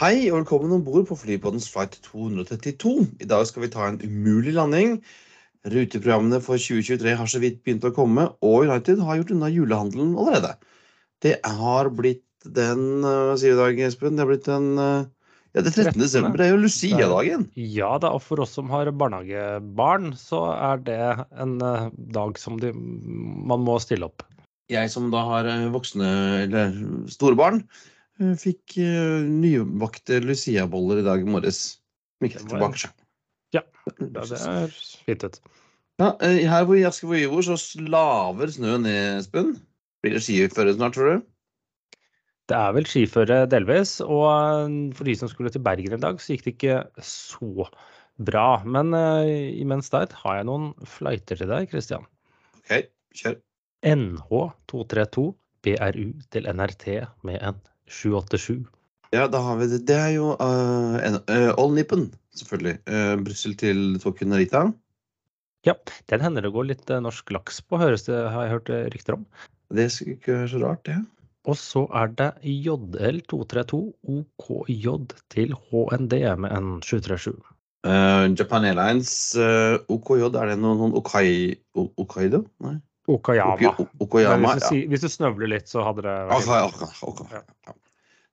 Hei og velkommen om bord på flybåtens flight 232. I dag skal vi ta en umulig landing. Ruteprogrammene for 2023 har så vidt begynt å komme, og United har gjort unna julehandelen allerede. Det har blitt den Hva sier du i dag, Espen? Det har blitt den ja, det 13. desember. Det er jo Lucia-dagen. Ja da, og for oss som har barnehagebarn, så er det en dag som de, man må stille opp. Jeg som da har voksne, eller store barn, fikk nybakte Lucia-boller i dag morges. Mikkel tilbake seg. Ja, det er fint ut. Ja, her hvor i Asker hvor Ivor så slaver snøen ned, Espen. Blir det skiføre snart, tror du? Det er vel skiføre delvis. Og for de som skulle til Bergen en dag, så gikk det ikke så bra. Men uh, imens der har jeg noen flighter til deg, Christian. OK, kjør. NH232 BRU til NRT med en 787. Ja, da har vi det. Det er jo uh, uh, All Nippen, selvfølgelig. Uh, Brussel til Tokyo Narita. Ja, den hender det går litt norsk laks på, høres det, har jeg hørt rykter om. Det skulle ikke være så rart, det. Og så er det JL232 OKJ til HND med en 737. Japan Airlines OKJ, er det noen, noen Okai, Okaido? Nei? Okayama. Okayama hvis, du, ja. hvis, du, snøvler litt, så hadde det vært okay, okay, okay. Ja.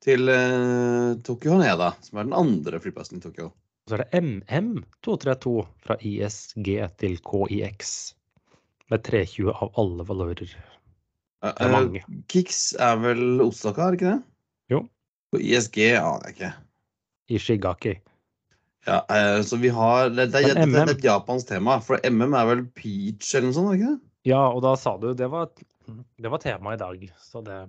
Til uh, Tokyo Haneda, som er den andre flyplassen i Tokyo. Og så er det MM232 fra ISG til KIX. Med 320 av alle valører. Det er mange. Uh, Kix er vel Osaka, er det ikke det? Jo. Og ISG aner jeg ikke. Ishigaki. Ja, uh, så vi har Det, det, det, det er et japansk tema, for MM er vel peach eller noe sånt, er det ikke det? Ja, og da sa du Det var, det var tema i dag, så det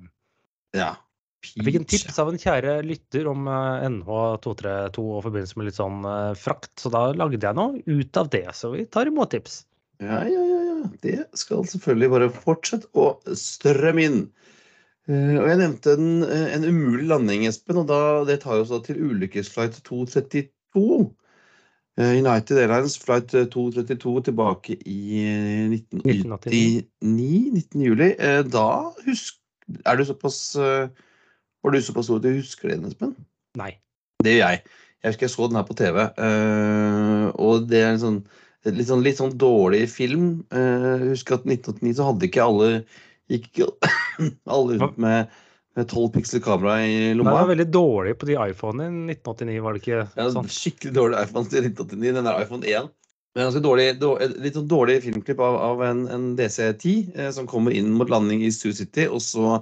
Ja. Peach. Jeg fikk en tips av en kjære lytter om NH232 og forbindelse med litt sånn frakt, så da lagde jeg noe ut av det. Så vi tar imot tips. Ja, ja, ja. ja. Det skal selvfølgelig bare fortsette å strømme inn. Uh, og jeg nevnte en, en, umulig landing, Espen, og da, det tar oss da til ulykkesflight 232. Uh, United Airlines flight 232 tilbake i 1989, 19. juli. Da husk, er du såpass var du såpass stor at du husker det, Espen? Nei. Det gjør jeg. Jeg husker jeg så den her på TV. Og det er en sånn litt, sånn litt sånn dårlig film. Husk at 1989 så hadde ikke alle Gikk ikke alle rundt med, med 12 pixel kamera i lomma. Den det var veldig dårlig på de iPhonene i 1989, var det ikke ja, sånn? Skikkelig dårlig iPhone til 1989. Den er iPhone 1. Men ganske dårlig, dårlig, litt sånn dårlig filmklipp av, av en, en DC-10 eh, som kommer inn mot landing i Sioux City, og så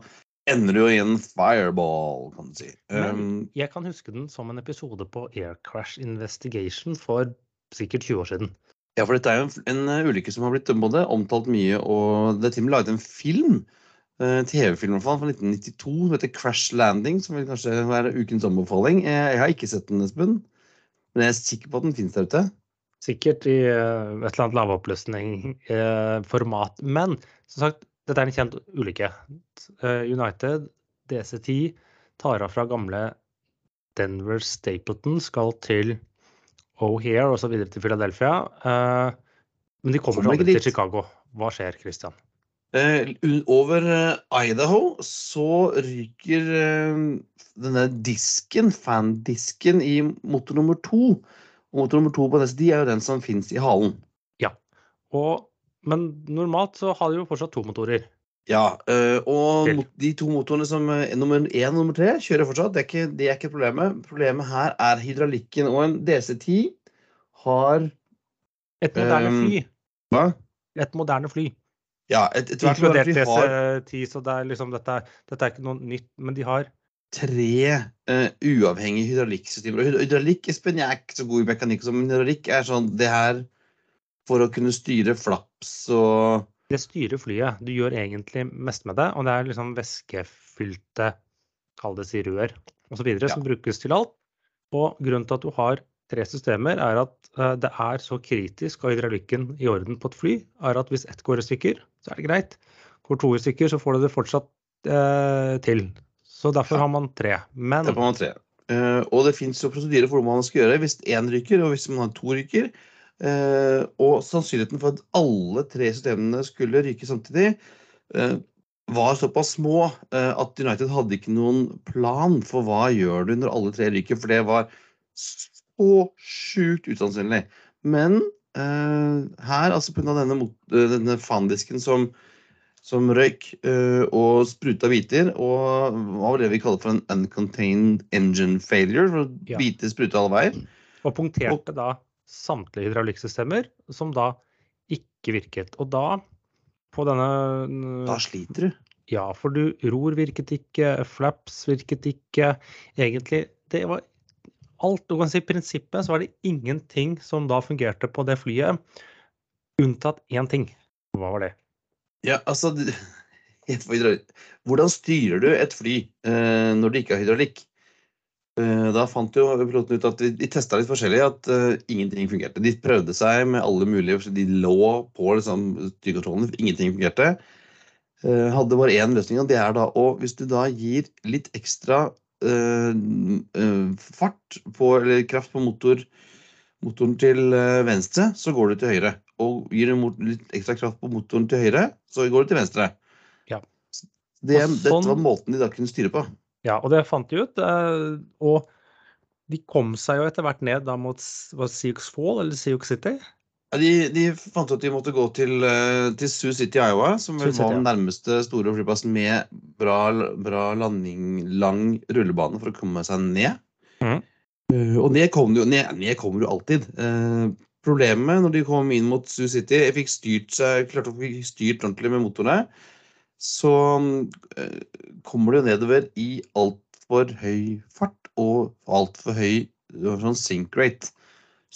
ender jo i en fireball, kan du si. Um, jeg kan huske den som en episode på Air Crash Investigation for sikkert 20 år siden. Ja, for dette er jo en, en ulykke som har blitt både omtalt mye, og det og med laget en film. Uh, TV-film fra 1992 som heter Crash Landing, som vil kanskje være ukens anbefaling. Jeg, jeg har ikke sett den, Espen, men jeg er sikker på at den finnes der ute. Sikkert i uh, et eller annet lavoppløsning-format. Men som sagt, dette er en kjent ulykke. United DC10 tar av fra gamle Denver Stapleton, skal til O'Hare og så videre til Philadelphia. Men de kommer aldri til Chicago. Hva skjer, Christian? Uh, over uh, Idaho så ryker uh, denne disken, fandisken, i motor nummer to. Og motor nummer to på SD er jo den som fins i halen. Ja, og, men normalt så har de jo fortsatt to motorer. Ja, og de to motorene som nummer én og nummer tre kjører fortsatt. Det er, ikke, det er ikke problemet. Problemet her er hydraulikken. Og en DC10 har Et moderne fly. Hva? Et moderne fly. Ja, et, et Inkludert DC10, så det er liksom, dette, dette er ikke noe nytt. Men de har tre uh, uavhengige hydraulikksystemer. Hydraulikk Espen, jeg er ikke så god i mekanikk, men hydraulikk er sånn det her for å kunne styre flaps og Det styrer flyet. Du gjør egentlig mest med det, og det er liksom væskefylte, kall det si rør osv., ja. som brukes til alt. Og grunnen til at du har tre systemer, er at uh, det er så kritisk av hydraulikken i orden på et fly, er at hvis ett går i stykker, så er det greit. Går to stykker, så får du det fortsatt eh, til. Så derfor har man tre. Men Derfor har man tre. Uh, og det fins jo prosedyrer for hva man skal gjøre hvis én ryker, og hvis man har to ryker. og sannsynligheten for at alle tre systemene skulle ryke samtidig, var såpass små eh, at United hadde ikke noen plan for hva gjør du når alle tre ryker, for det var så sjukt usannsynlig. Men eh, her, altså pga. denne, eh, denne fandisken som, som røyk eh, og spruta biter, og hva var det vi kaller for en uncontained engine failure, for Ja. biter spruta alle veier. Og punkterte da samtlige hydraulikksystemer som da ikke virket. Og da, på denne Da sliter du. Ja, for du, ror virket ikke, flaps virket ikke. Egentlig, det var alt du kan si prinsippet, så var det ingenting som da fungerte på det flyet, unntatt én ting. Hva var det? Ja, altså. Hvordan styrer du et fly eh, når det ikke har hydraulikk? Eh, da fant jo pilotene ut at de, de testa litt forskjellig, at eh, ingenting fungerte. De prøvde seg med alle mulige De lå på liksom, styrkontrollen, ingenting fungerte. Eh, hadde bare én løsning, og det er da å Hvis du da gir litt ekstra fart på, eller kraft på motor, motoren til eh, venstre, så går du til høyre. Og gir du litt ekstra kraft på motoren til høyre, så går du til venstre. Ja. Det, sånn, Dette sånn- var måten de da kunne styre på. Ja, og det fant de ut. eh, Og de kom seg jo etter hvert ned da mot Sioux Fall eller Sioux City. De, de fant ut at de måtte gå til, eh, til Sioux City, Iowa, som vel var den nærmeste store flyplassen med bra, bra landing, lang rullebane for å komme seg ned. Mm. Og ned kom du ned, ned kommer du alltid. Eh, problemet når de kom inn mot Sioux City Jeg fikk styrt, seg, klarte å få styrt ordentlig med motorene. Så eh, kommer du nedover i altfor høy fart og altfor høy sånn sink rate.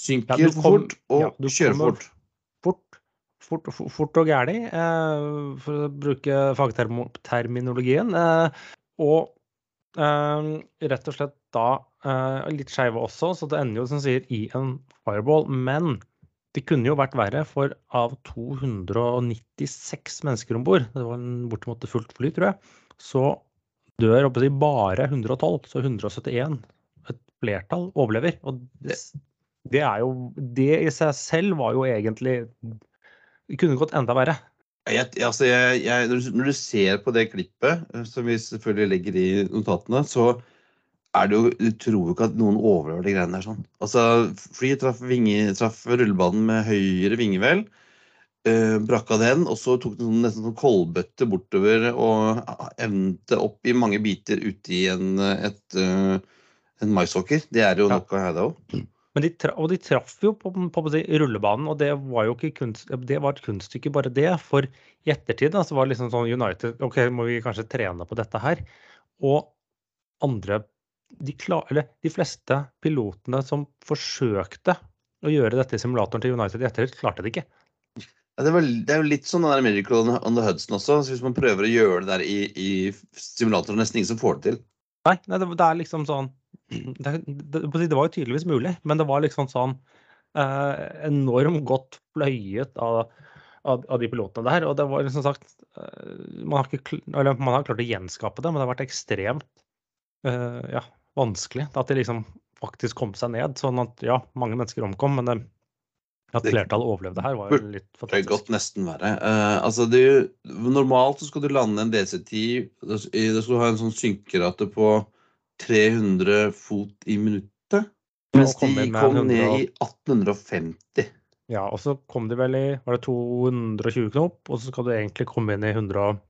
Synker Ja, kom- fort og ja, kjører fort. Fort, fort, fort, fort og gæli, eh, for å bruke fagterminologien. Eh, og eh, rett og slett da eh, litt skeive også, så det ender jo som sier i en fireball. Men det kunne jo vært verre, for av 296 mennesker om bord, det var en bortimot fullt fly, tror jeg, så dør oppe til bare 112, så 171, et flertall, overlever. Og det, det er jo Det i seg selv var jo egentlig Det kunne gått enda verre. Jeg, altså jeg, jeg, når, du, ser på det klippet, eh, som vi selvfølgelig legger i notatene, så er det jo Du tror jo ikke at noen overlever de greiene der sånn. Altså, flyet traff, vinge, traff rullebanen med høyre vinge, vel. Eh, den, og så tok den sånn, nesten sånn kolbøtte bortover og evnte opp i mange biter ute i en, et, eh, en maisåker. Det er jo noe her, da òg. Men de tra og de traff jo på, på, rullebanen, og det var jo ikke kunst, det var et kunststykke bare det. For i ettertid da, så var det liksom sånn United OK, må vi kanskje trene på dette her? Og andre de, klar, eller, de fleste pilotene som forsøkte å gjøre dette i simulatoren til United i ettertid, klarte det ikke. Ja, det, er det er jo litt sånn den der Miracle on the Hudson også. Så hvis man prøver å gjøre det der i, i simulatoren, nesten ingen som får det til. Nei, nei det, det er liksom sånn det, det, det var jo tydeligvis mulig, men det var liksom sånn eh, enormt godt fløyet av, av, av, de pilotene der. Og det var liksom sagt eh, man, har ikke, eller, man har klart å gjenskape det, men det har vært ekstremt eh, ja, vanskelig at de liksom faktisk kom seg ned. Sånn at ja, mange mennesker omkom, men det, at Det- flertallet overlevde her, var jo litt Det er godt nesten verre. Eh, altså det, normalt så skal du lande en DC-10 Da skal du ha en sånn synkerate på 300 fot i minuttet. Mens kom de kom 100 ned i 1850. Ja, og så kom de vel i var det 220 knop, og så skal du egentlig komme inn i 150?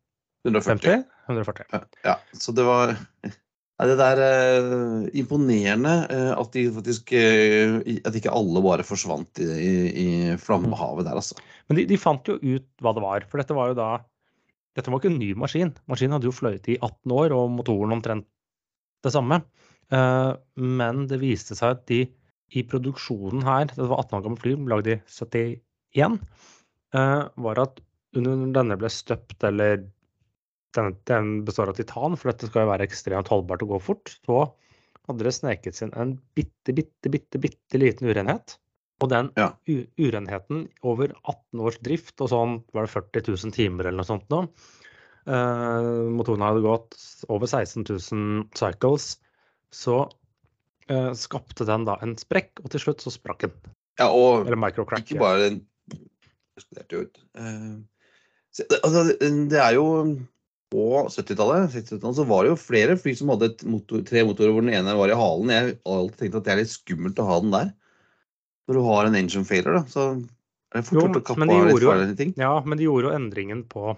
140. 140. Ja, ja, så det var Nei, det der eh, imponerende eh, at de faktisk eh, At ikke alle bare forsvant i, i, i flammehavet der, altså. Men de, de fant jo ut hva det var, for dette var jo da Dette var ikke en ny maskin. Maskinen hadde jo fløyet i 18 år, og motoren omtrent det samme. Eh, men det viste seg at de i produksjonen her, det var 18 år gammelt fly, lagd i 71, eh, var at under denne ble støpt, eller den, den består av titan, for dette skal jo være ekstremt holdbart og gå fort, så hadde det sneket seg inn en bitte, bitte, bitte, bitte liten urenhet. Og den Ja. urenheten over 18 års drift og sånn var det 40 000 timer eller noe sånt nå. Eh, motorene hadde gått over 16 000 cycles. Så eh, skapte den da en sprekk, og til slutt så sprakk den. Ja, og Eller microcrack. Ikke bare den. Eh, altså, det er jo på 70-tallet 70 så var det jo flere fly som hadde motor, tre motorer hvor den ene var i halen. Jeg har alltid tenkt at det er litt skummelt å ha den der. Når du har en engine failure, da, så er det fort gjort å kappe av litt farlige ting. Ja, men de gjorde jo endringen på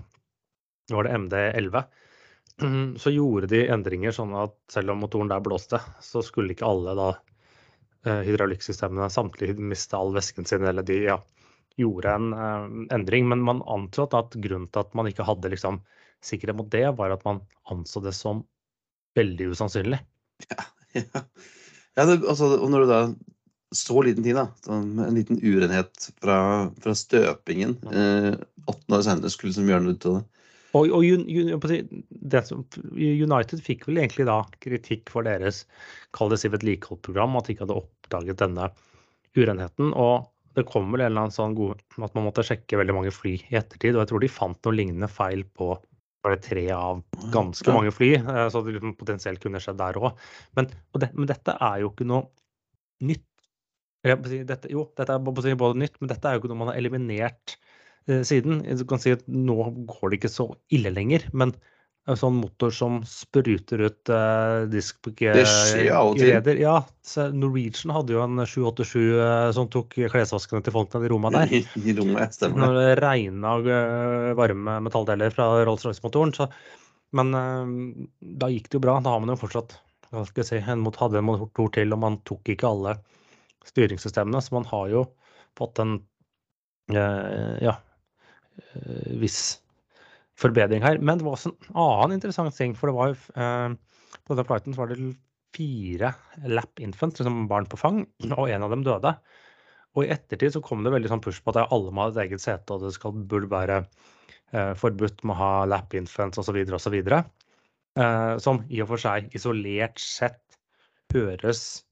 Var det MD11? Så gjorde de endringer sånn at selv om motoren der blåste, så skulle ikke alle da eh, hydraulikksystemene samtidig miste all væsken sin, eller de ja, gjorde en eh, endring. Men man antok at grunnen til at man ikke hadde liksom, sikkerhet mot det, var at man anså det som veldig usannsynlig. Ja. ja det, altså, og når du da så liten tid, da, sånn en liten urenhet fra, fra støpingen eh, 18 år senere skulle som gjøre noe ut av det. Og, og United fikk vel egentlig da kritikk for deres kall det si vedlikeholdsprogram, at de ikke hadde oppdaget denne urenheten. Og det kom vel en eller annen sånn god at man måtte sjekke veldig mange fly i ettertid. Og jeg tror de fant noen lignende feil på var det tre av ganske mange fly, eh, så det liksom potensielt kunne skjedd der òg. Men, det, men dette er jo ikke noe nytt. Dette, jo, dette er både nytt, men dette er jo ikke noe man har eliminert siden. Du kan si at nå går det ikke så ille lenger, men en sånn motor som spruter ut uh, til. diskgreder Ja, Norwegian hadde jo en 787 eh, som tok klesvaskene til folkene i rommet der. I, rommet, stemmer. Når det regna øh, varme metalldeler fra Rolls-Royce-motoren. Men øh, da gikk det jo bra. Da har man jo fortsatt hva skal jeg si, en mot, hadde en motor til, og man tok ikke alle styringssystemene. Så man har jo fått en ja, viss forbedring her. Men det var også en annen interessant ting. For det var jo øh, på denne flighten så var det fire lap infants, liksom barn på fang, og en av dem døde. Og i ettertid så kom det veldig sånn push på at alle må ha et eget sete, og det skal, burde være eh, forbudt med å ha lap infants osv. osv. Eh, som i og for seg isolert sett høres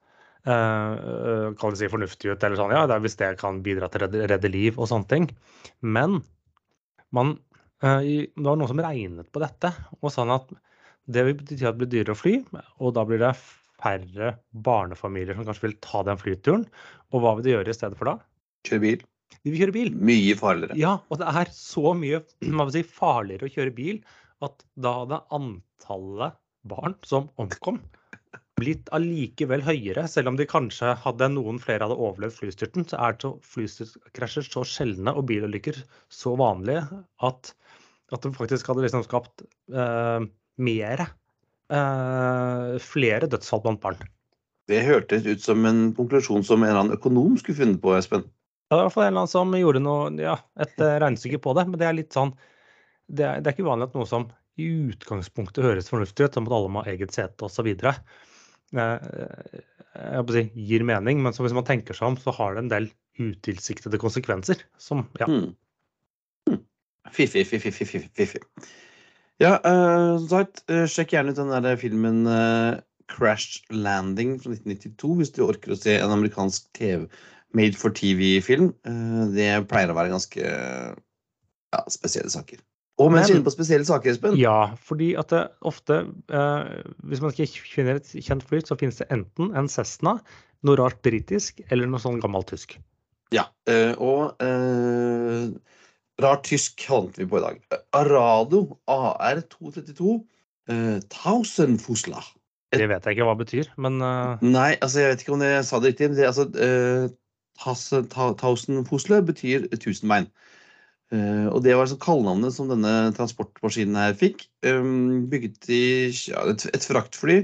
eh, eh, kan si fornuftig ut, eller sånn, ja, det er hvis det kan bidra til å redde, redde liv og sånne ting. Men man, eh, det var noen som regnet på dette og sa at det vil bety at det blir dyrere å fly, og da blir det færre barnefamilier som kanskje vil ta den flyturen. Og hva vil de gjøre i stedet for da? Kjøre bil. De vil kjøre bil. Mye farligere. Ja, og det er så mye si, farligere å kjøre bil at da hadde antallet barn som omkom, blitt allikevel høyere. Selv om de kanskje hadde noen flere hadde overlevd flystyrten, så er flystyrtkrasjer så sjeldne og bilulykker så vanlige at, at det faktisk hadde liksom skapt eh, mere eh, flere dødsfall blant barn. Det hørtes ut som en konklusjon som en eller annen økonom skulle funnet på, Espen. Ja, Det var i hvert fall en eller annen som gjorde noe, ja, et eh, regnestykke på det. Men det er litt sånn Det er, det er ikke uvanlig at noe som i utgangspunktet høres fornuftig ut, som at alle må ha eget sete osv. Jeg holdt å si, gir mening, men så hvis man tenker seg om, så har det en del utilsiktede konsekvenser. Som ja, Mm. Fifi, fiffig, fiffig. fiffig. Ja, uh, som sagt, uh, sjekk gjerne ut den der filmen uh, Crash Landing fra 1992 hvis du orker å se en amerikansk TV, made for TV-film. Eh, det pleier å være ganske ja, spesielle saker. Og mens inne på spesielle saker, Espen ja, fordi at det ofte eh, Hvis man ikke finner et kjent fly, så finnes det enten en Cessna, noe rart britisk, eller noe sånn gammelt tysk. Ja, eh, og eh, rart tysk havnet vi på i dag. Arado AR232 eh, Tausenfusla. Det vet jeg ikke hva det betyr, men eh, Nei, altså jeg vet ikke om jeg sa det riktig. Men det, altså, eh, Tasse- betyr tusenbein. Eh, og det var altså kallenavnet som denne transportmaskinen her fikk. Um, bygget i ja, et, et fraktfly.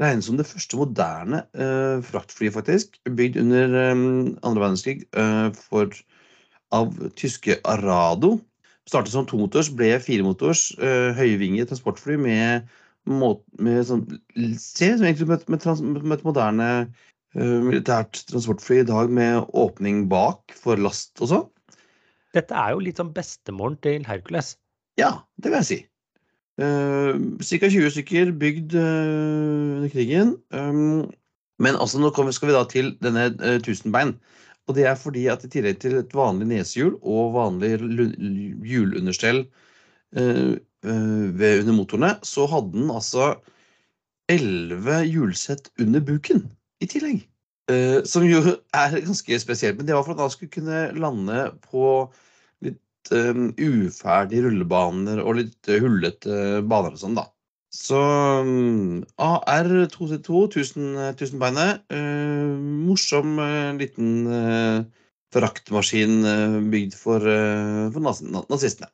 Regnes som det første moderne uh, fraktflyet, faktisk. Bygd under um, andre verdenskrig uh, for, av tyske Arado. Startet som tomotors, ble firemotors, uh, høyvinget transportfly med, med sånn Se som egentlig med, med, trans, med et moderne eh, militært transportfly i dag med åpning bak for last og sånn. Dette er jo litt sånn bestemoren til Hercules. Ja, det vil jeg si. Uh, Ca. 20 stykker bygd eh, under krigen. Um, men altså, nå skal vi da til denne uh, tusenbein. Og det er fordi at i tillegg til et vanlig nesehjul og vanlig lu- hjulunderstell eh, eh, under motorene, så hadde den altså elleve hjulsett under buken i tillegg. Eh, som jo er ganske spesielt. Men det var for at han skulle kunne lande på litt um, uferdige rullebaner og litt uh, hullete baner og sånn, da. Så um, AR2C2, 1000 beinet. Uh, morsom uh, liten uh, fraktmaskin bygd for, for nazistene.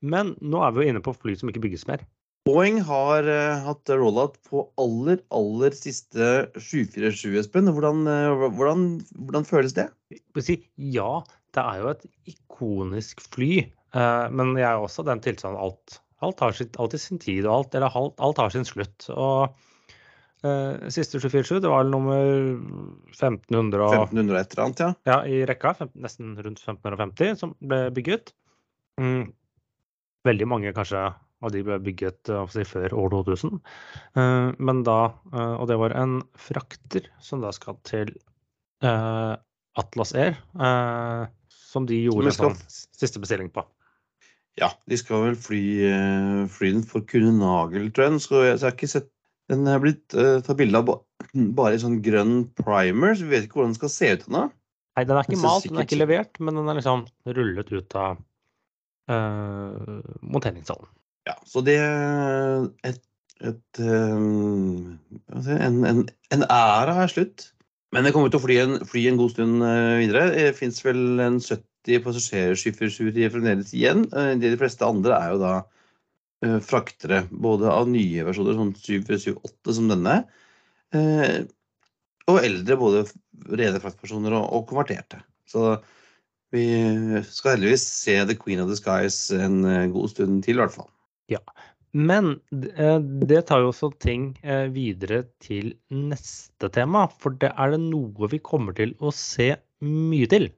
Men nå er vi jo inne på fly som ikke bygges mer. Boeing har uh, hatt rollout på aller, aller siste 747, Espen. Hvordan, uh, hvordan, hvordan, føles det? Ja, det er jo et ikonisk fly. Uh, men jeg er også den tilstanden alt, alt har sitt, alltid sin tid, og alt, eller alt, alt har sin slutt. Og siste 747, det var nummer 1500 og, 1500 et eller annet, ja. ja i rekka. nesten rundt 1550 som ble bygget. Mm. Veldig mange kanskje og de ble bygget eh, si, før år 2000. Eh, men da, eh, og det var en frakter som da skal til Atlas Air, som de gjorde skal... sånn siste bestilling på. Ja, de skal vel fly, fly den for Kunne Nagel, tror jeg. Så jeg, har ikke sett Den er blitt uh, tatt bilde av bare i sånn grønn primer, så vi vet ikke hvordan den skal se ut ennå. Nei, den er ikke malt, den er ikke levert, men den er liksom rullet ut av uh, monteringssalen. Ja, så det et, et, um, en, en, en, æra er slutt. Men det kommer til å fly en, fly en god stund uh, videre. Det fins vel en 70% passasjerskipperturer fremdeles igjen. Uh, de fleste andre er jo da uh, fraktere, både av nye versjoner, sånn 778 som denne, og eldre, både rene fraktpersoner og, og konverterte. Så vi skal heldigvis se The Queen of the Skies en god stund til, i hvert fall. Ja. Men eh, det tar jo også ting eh, videre til neste tema. For det er det noe vi kommer til å se mye til,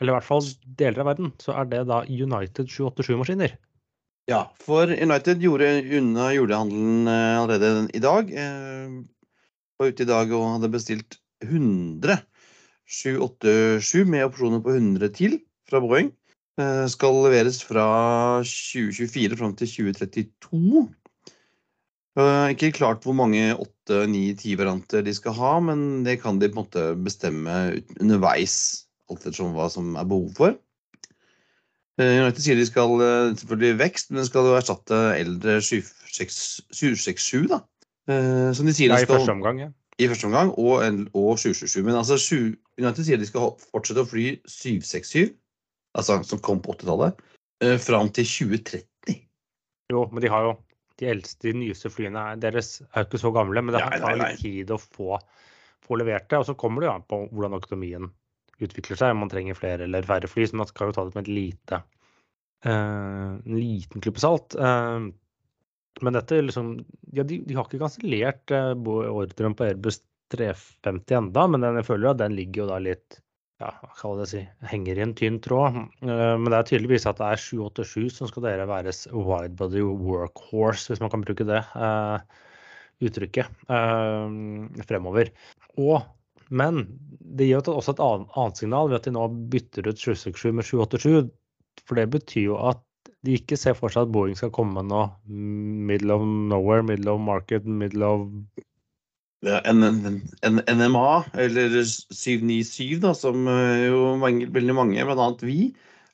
eller i hvert fall deler av verden, så er det da United 787-maskiner. Ja, for United gjorde unna julehandelen eh, allerede i dag. Var ute i dag og hadde bestilt 100 787 med opsjoner på 100 til fra Boeing. Eh, skal leveres fra 2024 fram til 2032. Eh, ikke klart hvor mange 8, 9, 10-varianter de skal ha, men det kan de på en måte bestemme underveis, alt ettersom hva som er behov for. Eh, United sier de skal selvfølgelig vekst, men de skal erstatte eldre 767, da. Som de sier de skal, I første omgang, ja. I første omgang, og, og 777. Men altså, United sier de skal fortsette å fly 767 altså, som kom på 80-tallet, uh, fram til 2030. Jo, men de har jo de eldste, de nyeste flyene deres er jo ikke så gamle, men det ja, tar litt tid å få, få, levert det. Og så kommer det jo an på hvordan økonomien utvikler seg, om man trenger flere eller færre fly. Så man skal jo ta det med et lite, uh, en liten klype salt. Uh, men dette liksom Ja, de, de har ikke kansellert uh, ordren på Airbus 350 enda, men den, jeg føler at den ligger jo da litt ja, hva skal jeg si, henger i en tynn tråd. Eh, men det er tydeligvis at det er 787 som skal dere være widebody workhorse, hvis man kan bruke det uh, uttrykket, uh, fremover. Og, men det gir også et annet, signal ved at de nå bytter ut 767 med 787. For det betyr jo at de ikke ser for seg at Boeing skal komme med noe middle of nowhere, middle of market, middle of NMA, eller 797, da, som eh, jo mange, veldig mange, bl.a. vi,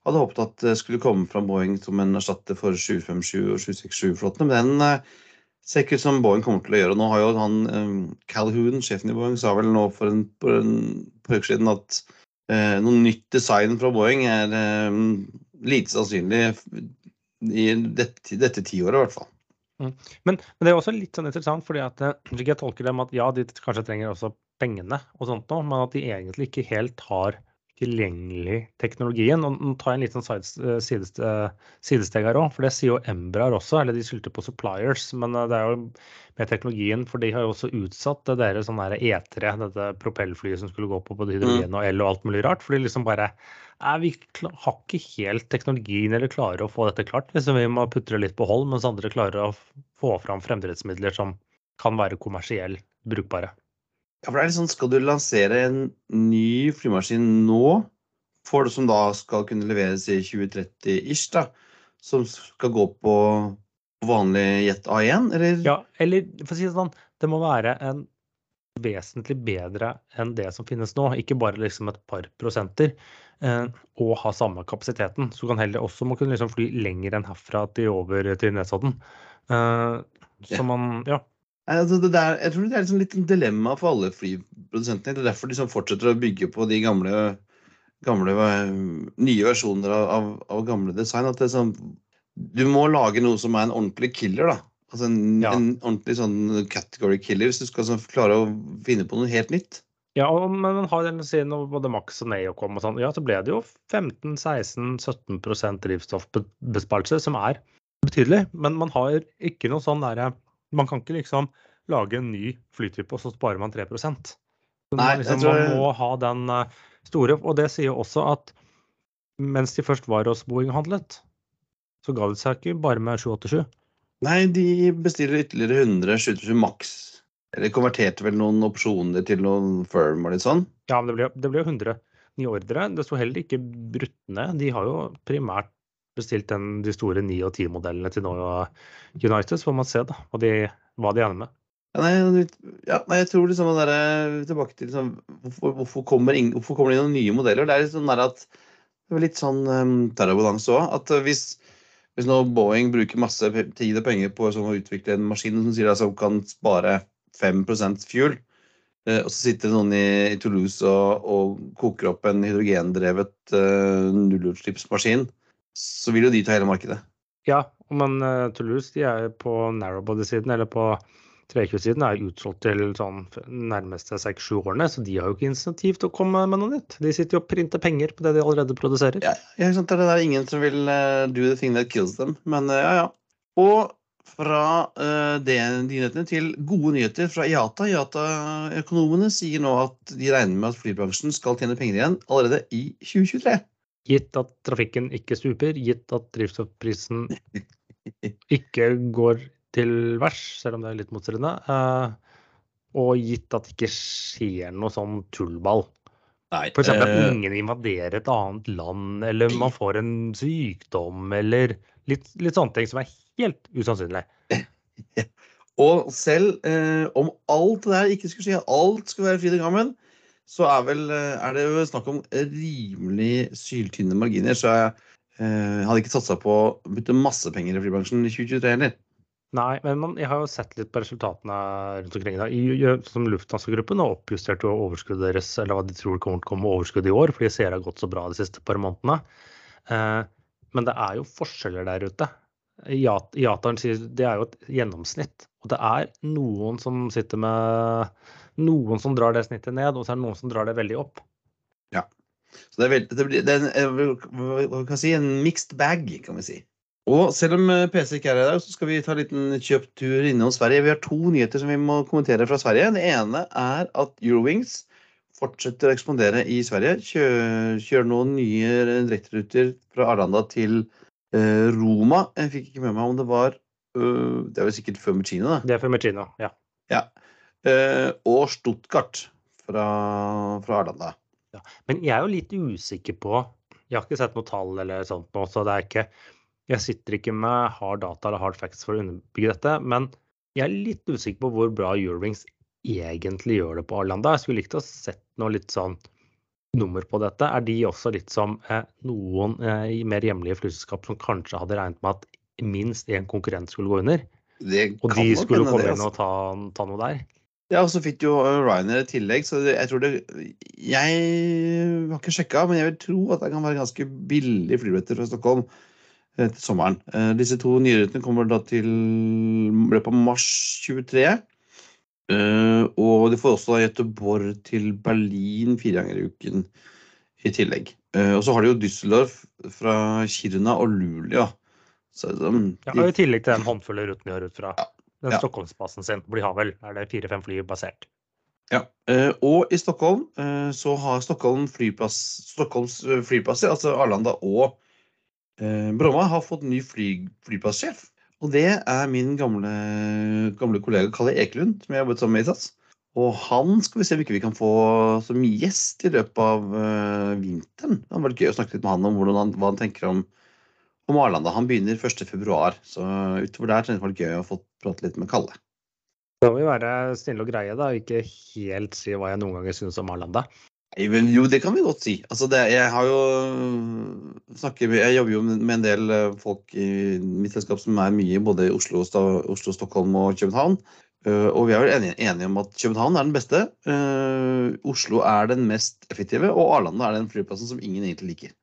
hadde håpet at det skulle komme fra Boeing som en erstatter for 757 og 767-flottene. Men den eh, ser ikke ut som Boeing kommer til å gjøre. Nå har jo han Calhoun, sjefen i Boeing, sa vel nå for en, for en på siden at eh, noe nytt design fra Boeing er eh, lite sannsynlig i dette, dette tiåret, i hvert fall. Mm. Men, men, det er også litt sånn interessant, fordi at eh, jeg tolker dem at ja, de kanskje trenger også pengene, og sånt noe, men at de egentlig ikke helt har tilgjengelig teknologien. Og Nå tar jeg en liten eh, eh, sidesteg her òg, for det sier jo Embrar også, eller de skyldte på suppliers. Men det er jo med teknologien, for de har jo også utsatt det deres sånn E3, dette propellflyet som skulle gå på både hydrogen mm. og el og alt mulig rart. For de liksom bare vi har ikke helt teknologien eller klarer å få dette klart. Liksom vi må putte det litt på hold, mens andre klarer å få fram fremdriftsmidler som kan være kommersielt brukbare. Ja, for det er litt sånn, Skal du lansere en ny flymaskin nå, for det som da skal kunne leveres i 2030-ish, da, som skal gå på vanlig Jet A1, eller? Ja, eller for å si det sånn, det må være en vesentlig bedre enn det som finnes nå. Ikke bare liksom et par prosenter, eh, og ha samme kapasiteten. Så kan heller også man kunne liksom fly lenger enn herfra til over til Nesodden. Eh, så man, ja. Altså det der, jeg tror det er liksom litt en dilemma for alle flyprodusentene. Det er derfor de liksom fortsetter å bygge på de gamle, gamle nye versjoner av, av, av, gamle design. At det sånn, du må lage noe som er en ordentlig killer. da. Altså en, ja. en ordentlig sånn category killer hvis du skal sånn, klare å finne på noe helt nytt. Ja, men man har den siden både Max og Neo kom og sånn, ja, så ble det jo 15-16-17% drivstoffbesparelse, som er betydelig. Men man har ikke noe sånn derre Man kan ikke liksom lage en ny flytype, og så sparer man 3 så Nei, liksom, tror... Man må ha den eh, store. Og det sier også at mens de først var hos Boeing handlet, så ga det seg ikke bare med 787. Nei, de bestiller ytterligere 100 787 maks. Eller konverterte vel noen opsjoner til noen firm og litt sånn? Ja, men det ble, det ble 100 nye ordre. Det sto heller ikke brutt ned. De har jo primært bestilt den, de store 9- og 10-modellene til nå United, så får man se da, hva de, hva de ender med. Ja, nei, ja, nei, jeg tror liksom det der, tilbake til liksom, hvorfor, hvorfor, kommer inn, hvorfor kommer det inn noen nye modeller? Det er litt sånn at det er litt sånn um, terrorbalanse òg. At uh, hvis, hvis nå Boeing bruker masse tid og penger på sånn, å utvikle en maskin som sier altså, kan spare 5% fuel, uh, og så sitter noen i, i Toulouse og, og, koker opp en hydrogendrevet uh, nullutslippsmaskin, så vil jo de ta hele markedet. Ja, men uh, Toulouse de er på narrowbody-siden, eller på 320-siden er utsolgt til sånn nærmeste seks-sju årene, så de har jo ikke insentiv til å komme med noe nytt. De sitter jo og printer penger på det de allerede produserer. Ja, ja det er ingen som vil uh, do the thing that kills them, men uh, ja, ja. Og fra uh, de nyhetene til gode nyheter fra IATA. IATA-økonomene sier nå at de regner med at flybransjen skal tjene penger igjen allerede i 2023. Gitt at trafikken ikke stuper, gitt at drivstoffprisen ikke går til værs, selv om det er litt motstridende. Eh, og gitt at det ikke skjer noe sånn tullball. Nei, F.eks. at uh, ingen invaderer et annet land, eller man får en sykdom, eller litt, litt sånne ting som er helt usannsynlig. og selv eh, om alt det der ikke skulle skje, alt skulle være fryd og gammen, så er, vel, eh, er det jo snakk om rimelig syltynne marginer. Så jeg eh, hadde ikke satsa på å bytte masse penger i flybransjen i 2023 heller. Nei, men man, jeg har jo sett litt på resultatene rundt omkring. Da. I, som Lufthansa-gruppen har oppjustert jo overskuddet deres, eller hva de tror kommer til å komme overskudd i år, fordi det har gått så bra de siste par månedene. Eh, men det er jo forskjeller der ute. Jataren sier det er jo et gjennomsnitt. Og det er noen som sitter med Noen som drar det snittet ned, og så er det noen som drar det veldig opp. Ja. Så det er, veldig, det blir, det er kan si, en mixed bag, kan vi si. Og selv om eh, PC ikke er her i dag, så skal vi ta en liten kjøptur innom Sverige. Vi har to nyheter som vi må kommentere fra Sverige. Det ene er at Eurowings fortsetter å ekspandere i Sverige. Kjører, kjører noen nye direkteruter fra Arlanda til uh, Roma. Jeg fikk ikke med meg om det var uh, Det er vel sikkert Fiumicino, da? Det er Fiumicino, ja. ja. Uh, og Stuttgart fra, fra Arlanda. Ja. Men jeg er jo litt usikker på Jeg har ikke sett noe tall eller sånt nå, så det er ikke jeg sitter ikke med hard data eller hard facts for å underbygge dette, men jeg er litt usikker på hvor bra Eurowings egentlig gjør det på Arlanda. Jeg skulle likt å sett noe litt sånn nummer på dette. Er de også litt som eh, noen eh, mer hjemlige flyselskap som kanskje hadde regnet med at minst én konkurrent skulle gå under? og de skulle komme inn og altså. ta, ta, noe der? Ja, og så fikk jo Ryanair i tillegg, så jeg tror det Jeg har ikke sjekka, men jeg vil tro at det kan være ganske billig flybilletter fra Stockholm Eh, til sommeren. Eh, disse to nye rutene kommer da til løpet av mars 23. Eh, og de får også Göteborg til Berlin fire ganger i uken i tillegg. Og så har de jo Düsseldorf fra Kiruna og Luleå. Så, de, ja, og I tillegg til den håndfulle ruten de har ut fra ja, den ja. Stockholmsbasen sin. Hvor de har vel er det fire-fem fly basert. Ja, Og i Stockholm så har Stockholm flyplass, Stockholms flyplasser, altså Arlanda og Eh, Bromma har fått ny fly, flyplasssjef. Og det er min gamle, gamle kollega Kalle Ekelund, som jeg har jobbet sammen med i SAS. Og han skal vi se om ikke vi kan få som gjest i løpet av vinteren. Det hadde vært gøy å snakke litt med han om han, hva han tenker om, om Arlanda. Han begynner 1.2, så utover der det vært gøy å få prate litt med Kalle. Da må vi være snille og greie, da, og ikke helt si hva jeg noen ganger syns om Arlanda. Men Jo, det kan vi godt si. Altså, det, jeg har jo snakker, Jeg jobber jo med en del eh, folk i mitt selskap som er mye både i Oslo, Oslo Stockholm og København. Eh, Og vi er vel enige, enige om at København er den beste. eh, Oslo er den mest effektive, og Arlanda er den flyplassen som ingen egentlig liker.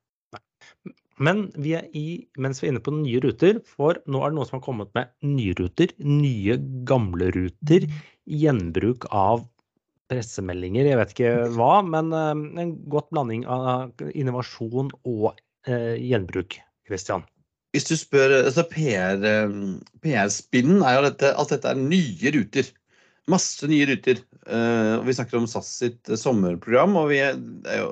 Men vi er i, mens vi er inne på nye ruter, for nå er det noen som har kommet med nye ruter, nye gamle ruter, gjenbruk av pressemeldinger, jeg vet ikke hva, men eh, en godt blanding av innovasjon og eh, gjenbruk, Christian. Hvis du spør altså PR-spinnen, PR-spinnen er jo dette, at dette er nye ruter. Masse nye ruter. Uh, og vi snakker om SAS sitt eh, sommerprogram, og vi er, det er jo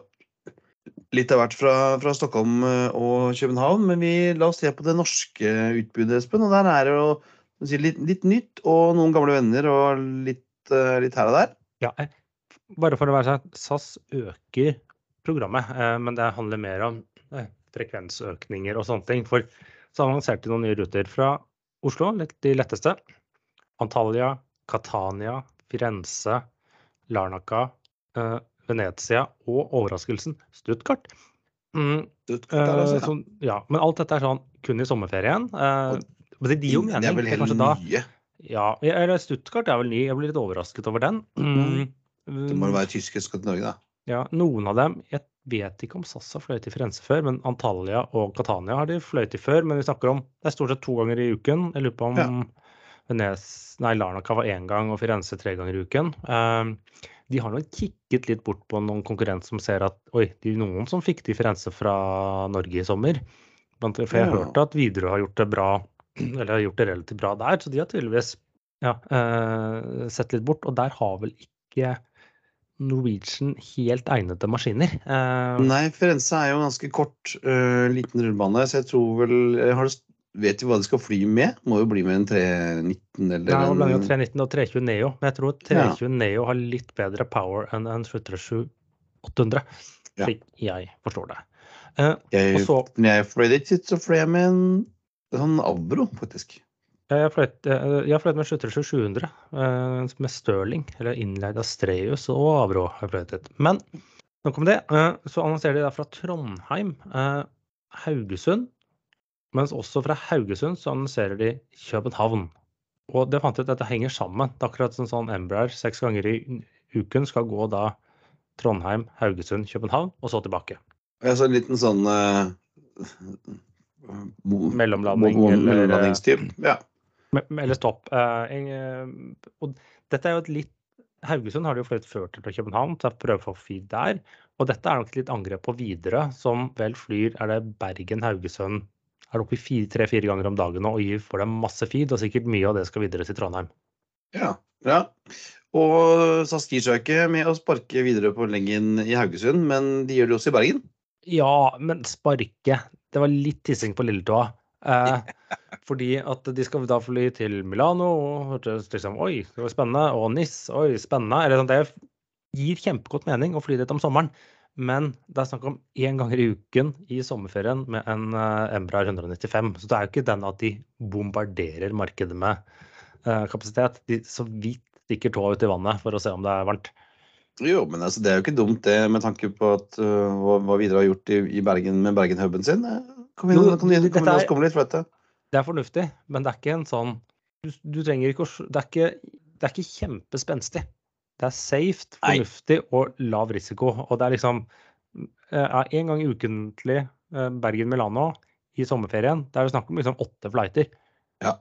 litt av hvert fra, fra Stockholm eh, og København. Men vi, la oss se på det norske utbudet, Espen. Og der er det jo si, litt, litt nytt og noen gamle venner og litt, eh, litt her og der. Ja, eh, bare for å være sånn, SAS øker programmet, men det handler mer om frekvensøkninger og sånne ting. For så annonserte de noen nye ruter fra Oslo, de letteste. Antalya, Catania, Firenze, Larnaca, Venezia og overraskelsen Stuttgart. Mm, Stuttgart er eh, altså, ja. sånn, ja, men alt dette er sånn kun i sommerferien. Eh, og, det gir jo Det er vel helt nye. ja, eller Stuttgart er vel ny. Jeg blir litt overrasket over den. Mm. Det må jo være tyske skal til Norge, da. Ja, noen av dem Jeg vet ikke om SAS har fløyet i Firenze før, men Antalya og Catania har de fløyet i før. Men vi snakker om det er stort sett to ganger i uken. Jeg lurer på om Ja. Venez, nei, Larnaca var én gang og Firenze tre ganger i uken. Eh, de har nok kikket litt bort på noen konkurrenter som ser at oi, det er noen som fikk til fra Norge i sommer. For jeg hørte at Widerøe har gjort det bra, eller har gjort det relativt bra der, så de har tydeligvis ja, eh, sett litt bort. Og der har vel ikke Norwegian helt egnede maskiner. Eh, Nei, Firenze er jo en ganske kort, uh, liten rullebane, så jeg tror vel jeg har, Vet du hva de skal fly med? Må jo bli med en 319 eller Nei, en 319 og 320 Neo. Men jeg tror 320 ja. Neo har litt bedre power enn en 737 800, Ja. jeg forstår det. Eh, jeg, så- Når jeg fløy dit, så fløy jeg med en sånn Avro, faktisk. jeg fløyt, eh, jeg har fløyet med 737 700 eh, med Stirling, eller innleid av Streus og Avro. har jeg fløyet dit. Men nok om det. Eh, så annonserer de da fra Trondheim, eh, Haugesund, mens også fra Haugesund så annonserer de København. Og det fant jeg ut at dette henger sammen. Det er akkurat som sånn Embraer seks ganger i uken skal gå da Trondheim, Haugesund, København, og så tilbake. Jeg så en liten sånn uh, Mellomlanding eller, eh, Ja. Me- Eller stopp. Uh, en, og dette er jo et litt Haugesund har de jo fløyet før til København, så jeg prøver å få feed der. Og dette er nok et litt angrep på Widerøe, som vel flyr er det Bergen-Haugesund er oppe i tre-fire ganger om dagen nå og gir får dem masse feed, og sikkert mye av det skal videre til Trondheim. ja. bra. Og SAS ikke med å sparke videre på Lengen i Haugesund, men de gjør det også i Bergen. Ja, men sparke Det var litt tissing på lilletåa. Eh, fordi at de skal da fly til Milano, og hørtes liksom Oi, det var spennende. Og NIS, oi, spennende. Eller sånn, det gir kjempegodt mening å fly dit om sommeren. Men det er snakk om én gang i uken i sommerferien med en Embra Embraer 195. Så det er jo ikke den at de bombarderer markedet med eh, kapasitet. De så vidt stikker tåa ut i vannet for å se om det er varmt. Jo, men altså, det er jo ikke dumt det, med tanke på at, uh, hva, hva Videre har gjort i, i Bergen med Bergen-huben sin. Eh, Kom igjen, Jo, kom inn, la er- komme litt for dette. Det er fornuftig, men det er ikke en sånn Du, du trenger ikke å det er ikke, det er ikke kjempespenstig. Det er safe, fornuftig og lav risiko. Og det er liksom eh, en gang ukentlig eh, Bergen-Milano i sommerferien. Det er jo snakk om liksom åtte flighter. Ja.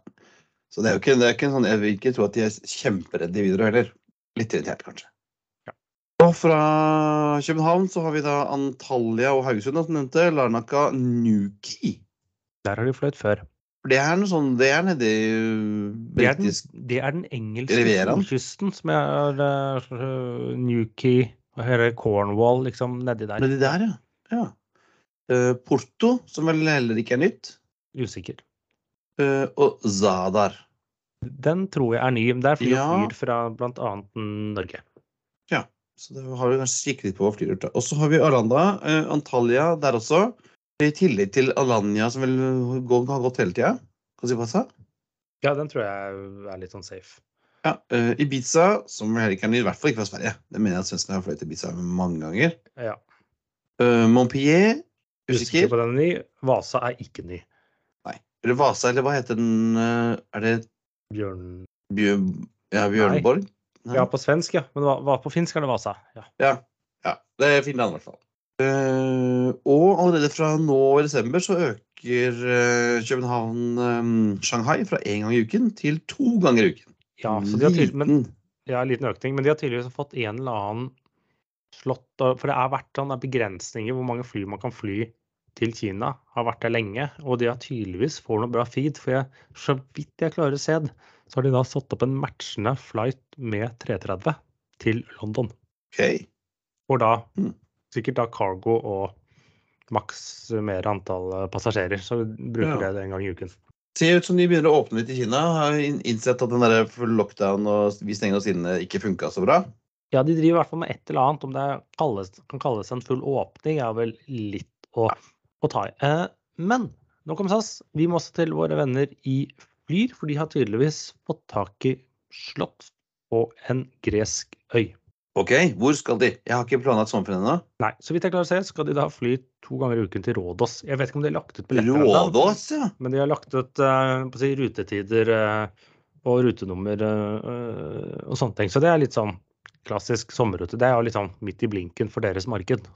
Så det er jo ikke, det er ikke en sånn, jeg vil ikke tro at de er kjemperedde videre heller. Litt irritert, kanskje. Ja. Og fra København så har vi da Antalya og Haugesund, som nevnte. Larnaca Nuki. Der har de fløyet før. For det er noe sånn, det er nedi Det er britisk det er den engelske Rivieraen. som er uh, Newquay, og heter Cornwall, liksom nedi der. Nedi der, ja. ja. Uh, Porto, som vel heller ikke er nytt. Usikker. Uh, og Zadar. Den tror jeg er ny. men Der flyr Ja. flyr fra bl.a. Norge. Ja, Så det har vi kanskje kikket litt på hva flyruta. Og så har vi Arlanda, uh, Antalya der også. I tillegg til Alanya, som vel har gått hele tida. Ja, den tror jeg er litt sånn safe. Ja, uh, Ibiza, som heller ikke er ny, i hvert fall ikke fra Sverige. Det mener jeg at svenskene har fløyet til Ibiza mange ganger. Ja. Uh, Montpellier, usikker. på den er ny. Vasa er ikke ny. Nei. Eller Vasa, eller hva heter den? Uh, er det Bjørn... Bjørn... Ja, Bjørnborg? Nei. Ja, på svensk, ja. Men hva, hva på finsk er det Vasa. Ja. ja. ja. Det er Finland, i hvert fall. Uh, og allerede fra nå i desember så øker uh, København-Shanghai fra én gang i uken til to ganger i uken. Ja, så de har tydelig, men, ja, liten økning. Men de har tydeligvis fått en eller annen slått For det er vært sånn begrensninger hvor mange fly man kan fly til Kina. Har vært der lenge. Og de har tydeligvis får noe bra feed. For jeg, så vidt jeg klarer å se det, så har de da satt opp en matchende flight med 330 til London. Okay. Hvor da mm sikkert da cargo og maks mer antall eh, passasjerer. Så bruker ja. det en gang i uken. Ser ut som de begynner å åpne litt i Kina. Har innsett at den der lockdown og vi stenger oss inne ikke funka så bra? Ja, de driver i hvert fall med et eller annet. Om det kalles, kan kalles en full åpning, er vel litt å, å ta i. Eh, men nok om SAS. Vi må også til våre venner i Flyr, for de har tydeligvis fått tak i slott på en gresk øy. Ok, hvor skal de? Jeg har ikke planlagt sommerferie ennå. Nei, så vidt jeg klarer å se, skal de da fly to ganger i uken til Rådås. Jeg vet ikke om de har lagt ut billetter Rådås, ja. Men de har lagt ut uh, si, rutetider uh, og rutenummer uh, og sånne ting. Så det er litt sånn klassisk sommerrute. Det er jo litt sånn midt i blinken for deres marked.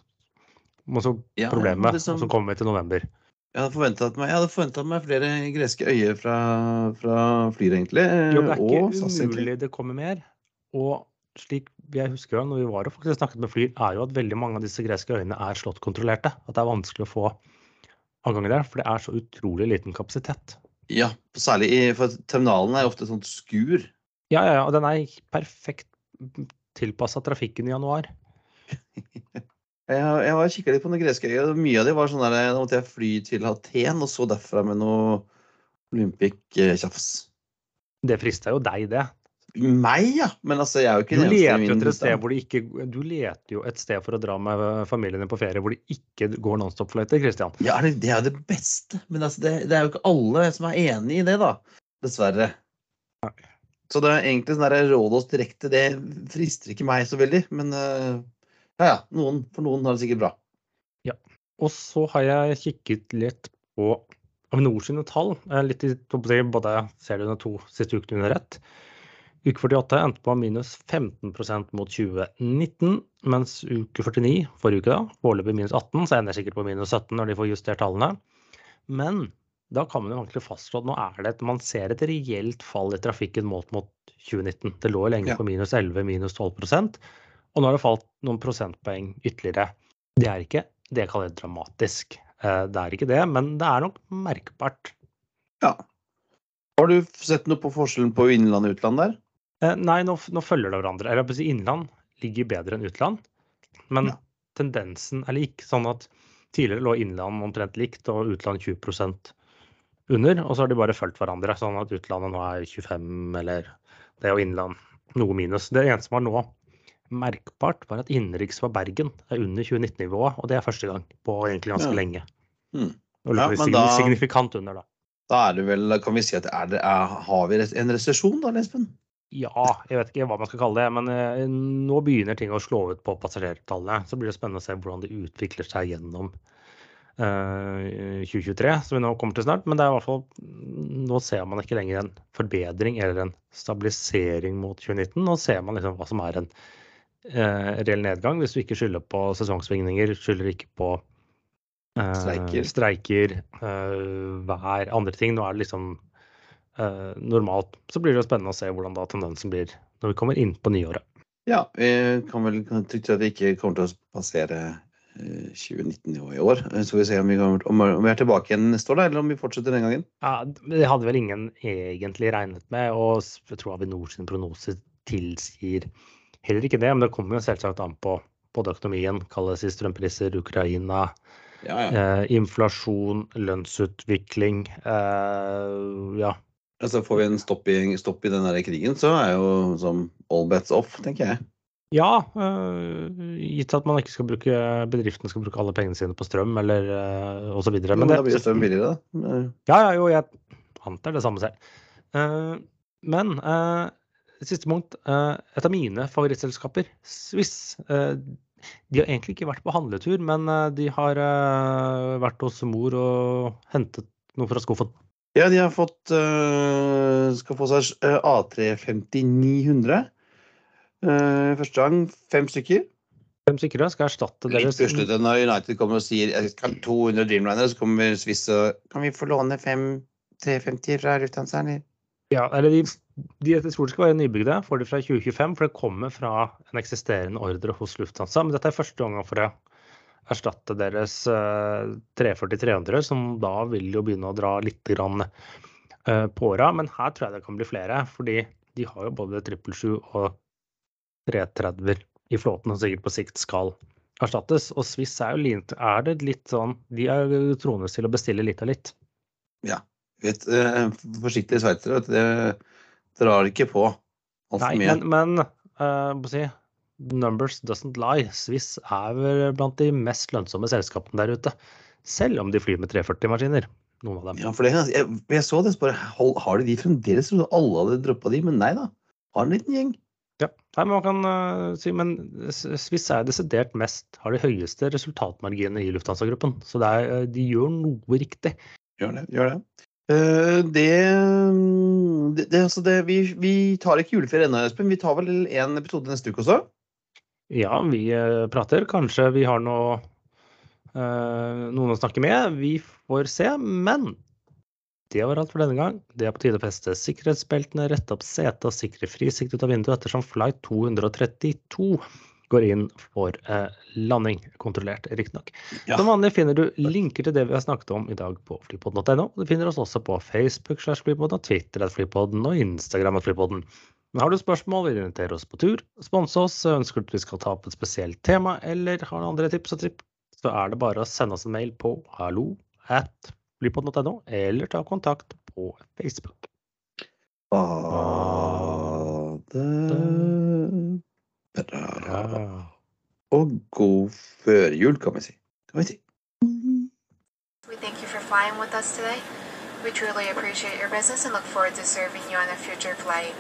Og så ja, problemet, som... og så kommer vi til november. Jeg hadde forventet meg, meg flere greske øyer fra, fra Flyr, egentlig. Jo, det er ikke umulig det kommer mer. Og slik jeg husker det når vi var og faktisk snakket med Flyr, er jo at veldig mange av disse greske øyene er slåttkontrollerte. At det er vanskelig å få avganger der, for det er så utrolig liten kapasitet. Ja, særlig i, for terminalen er ofte et sånt skur. Ja, ja, ja, og den er perfekt tilpassa trafikken i januar. jeg, jeg var kikka litt på noen greske øyer. Mye av de var sånn der, da måtte jeg fly til Aten og så derfra med noe Olympic-tjafs. Det frista jo deg, det. Meg, ja. Men altså, jeg er jo ikke du leter jo etter et sted hvor det ikke Du leter jo et sted for å dra med familien din på ferie hvor det ikke går Nonstop-fløyter, Christian. Ja, det er jo det beste. Men altså, det, det, er jo ikke alle som er enig i det, da. Dessverre. Nei. Så det er egentlig sånn der råd oss direkte, det frister ikke meg så veldig. Men uh, ja, ja. Noen, for noen har det sikkert bra. Ja. Og så har jeg kikket litt på Avinor sine tall. Litt i, både ser du de to siste ukene under ett. Uke 48 endte på minus 15% mot 2019, mens uke 49, forrige uke, da, foreløpig minus 18, så ender sikkert på minus 17 når de får justert tallene. Men da kan man jo egentlig fastslå at nå er det et, man ser et reelt fall i trafikken målt mot 2019. Det lå lenge ja. på minus 11, minus 12 og nå har det falt noen prosentpoeng ytterligere. Det er ikke det jeg kaller dramatisk. Eh, det er ikke det, men det er nok merkbart. Ja. Har du sett noe på forskjellen på innland og utland der? Eh, nei, nå, nå, følger det hverandre. Eller si Innland ligger bedre enn utland. Men ja. tendensen er lik. Sånn at tidligere lå innland omtrent likt og utland 20% under. Og så har de bare fulgt hverandre. Sånn at utlandet nå er 25 eller det og innland noe minus. Det eneste som var nå merkbart, var at innenriks var Bergen er under 2019-nivået. Og det er første gang på egentlig ganske ja. lenge. Mm. Ja, da, signifikant under, da. Da er det vel, kan vi si at er det, er, har vi en resesjon da, Lesben? Ja, jeg vet ikke hva man skal kalle det. Men eh, nå begynner ting å slå ut på passasjertallene. Så blir det spennende å se hvordan det utvikler seg gjennom eh, 2023, som vi nå kommer til snart. Men det er i hvert fall, nå ser man ikke lenger en forbedring eller en stabilisering mot 2019. Nå ser man liksom hva som er en eh, reell nedgang, hvis du ikke skylder på sesongsvingninger, skylder ikke på eh, streiker, streiker eh, vær, andre ting. Nå er det liksom eh, normalt. Så blir det jo spennende å se hvordan da tendensen blir når vi kommer inn på nyåret. Ja, vi kan vel trygt at vi ikke kommer til å passere 2019-nivået i år. Så vi ser om vi, kommer, om vi, er tilbake igjen neste år, da, eller om vi fortsetter den gangen. Ja, Det hadde vel ingen egentlig regnet med, og jeg tror Avinor sin prognose tilsier heller ikke det. Men det kommer jo selvsagt an på både økonomien, kalles i strømpriser, Ukraina, ja, ja. Eh, inflasjon, lønnsutvikling. Eh, ja, Altså Får vi en stopp i, stopp i den der krigen, så er jo som all bets off, tenker jeg. Ja, uh, gitt at man ikke skal bruke bedriftene skal bruke alle pengene sine på strøm eller uh, osv. Men, men da blir strøm billigere, da? Ja, ja, jo, jeg antar det samme selv. Uh, men siste punkt. Et av mine favorittselskaper, Swiss. De har egentlig ikke vært på handletur, men de har vært hos mor og hentet noe fra skuffen. Ja, de har fått øh, Skal få seg øh, A350-900. Uh, første gang fem stykker. Fem stykker da, skal erstatte Litt deres puslete når United kommer og sier jeg skal ha 200 Dreamliner, så kommer Swiss og Kan vi få låne fem 350 fra Lufthansa, eller? Ja, eller de, de jeg tror det skal være nybygde, får de fra 2025, for det kommer fra en eksisterende ordre hos Lufthansa. Men dette er første gang for å erstatte deres eh, 340-300, som da vil jo begynne å dra litt eh, på åra. Men her tror jeg det kan bli flere, fordi de har jo både 777 og 330 i flåten, som sikkert på sikt skal erstattes. Og Swiss er jo lint, er det litt sånn De er jo troende til å bestille litt av litt. Ja. Vet, øh, forsiktige sveitsere, det drar ikke på altfor mye. men, men uh, si, numbers doesn't lie. Swiss er vel blant de mest lønnsomme selskapene der ute. Selv om de flyr med 340-maskiner. Noen av dem. Ja, for det, jeg, jeg så det, bare Har de de fremdeles? Jeg trodde alle hadde droppa de, men nei da. Har en liten gjeng. Ja, Nei, men man kan uh, si, men Swiss er desidert mest, har de høyeste resultatmarginene i Lufthansa-gruppen. Så er, eh, de gjør noe riktig. Gjør det. gjør det. Det, det, det, altså det vi, vi tar ikke juleferie ennå, Espen. Vi tar vel en episode neste uke også? Ja, vi eh, prater. Kanskje vi har noe, eh, noen å snakke med. Vi får se. Men det var alt for denne gang. Det er på tide å feste sikkerhetsbeltene, rette opp setet og sikre frisikt ut av vinduet ettersom flight 232 går inn for eh, landing. Kontrollert, riktignok. Ja. Som vanlig finner du linker til det vi har snakket om i dag på flypodden.no. Du finner oss også på Facebook, slash flypodden, Twitter at flypodden og Instagram at flypodden. Men har du spørsmål, vil du invitere oss på tur, sponse oss, ønsker du at vi skal ta opp et spesielt tema, eller har noen andre tips og tripp, så er det bare å sende oss en mail på hallo at flypod.no eller ta kontakt på Facebook. Bade bra. Og god førjul, kan vi si. Kan vi si. We thank you for flying with us today. We truly appreciate your business and look forward to serving you on a future flight.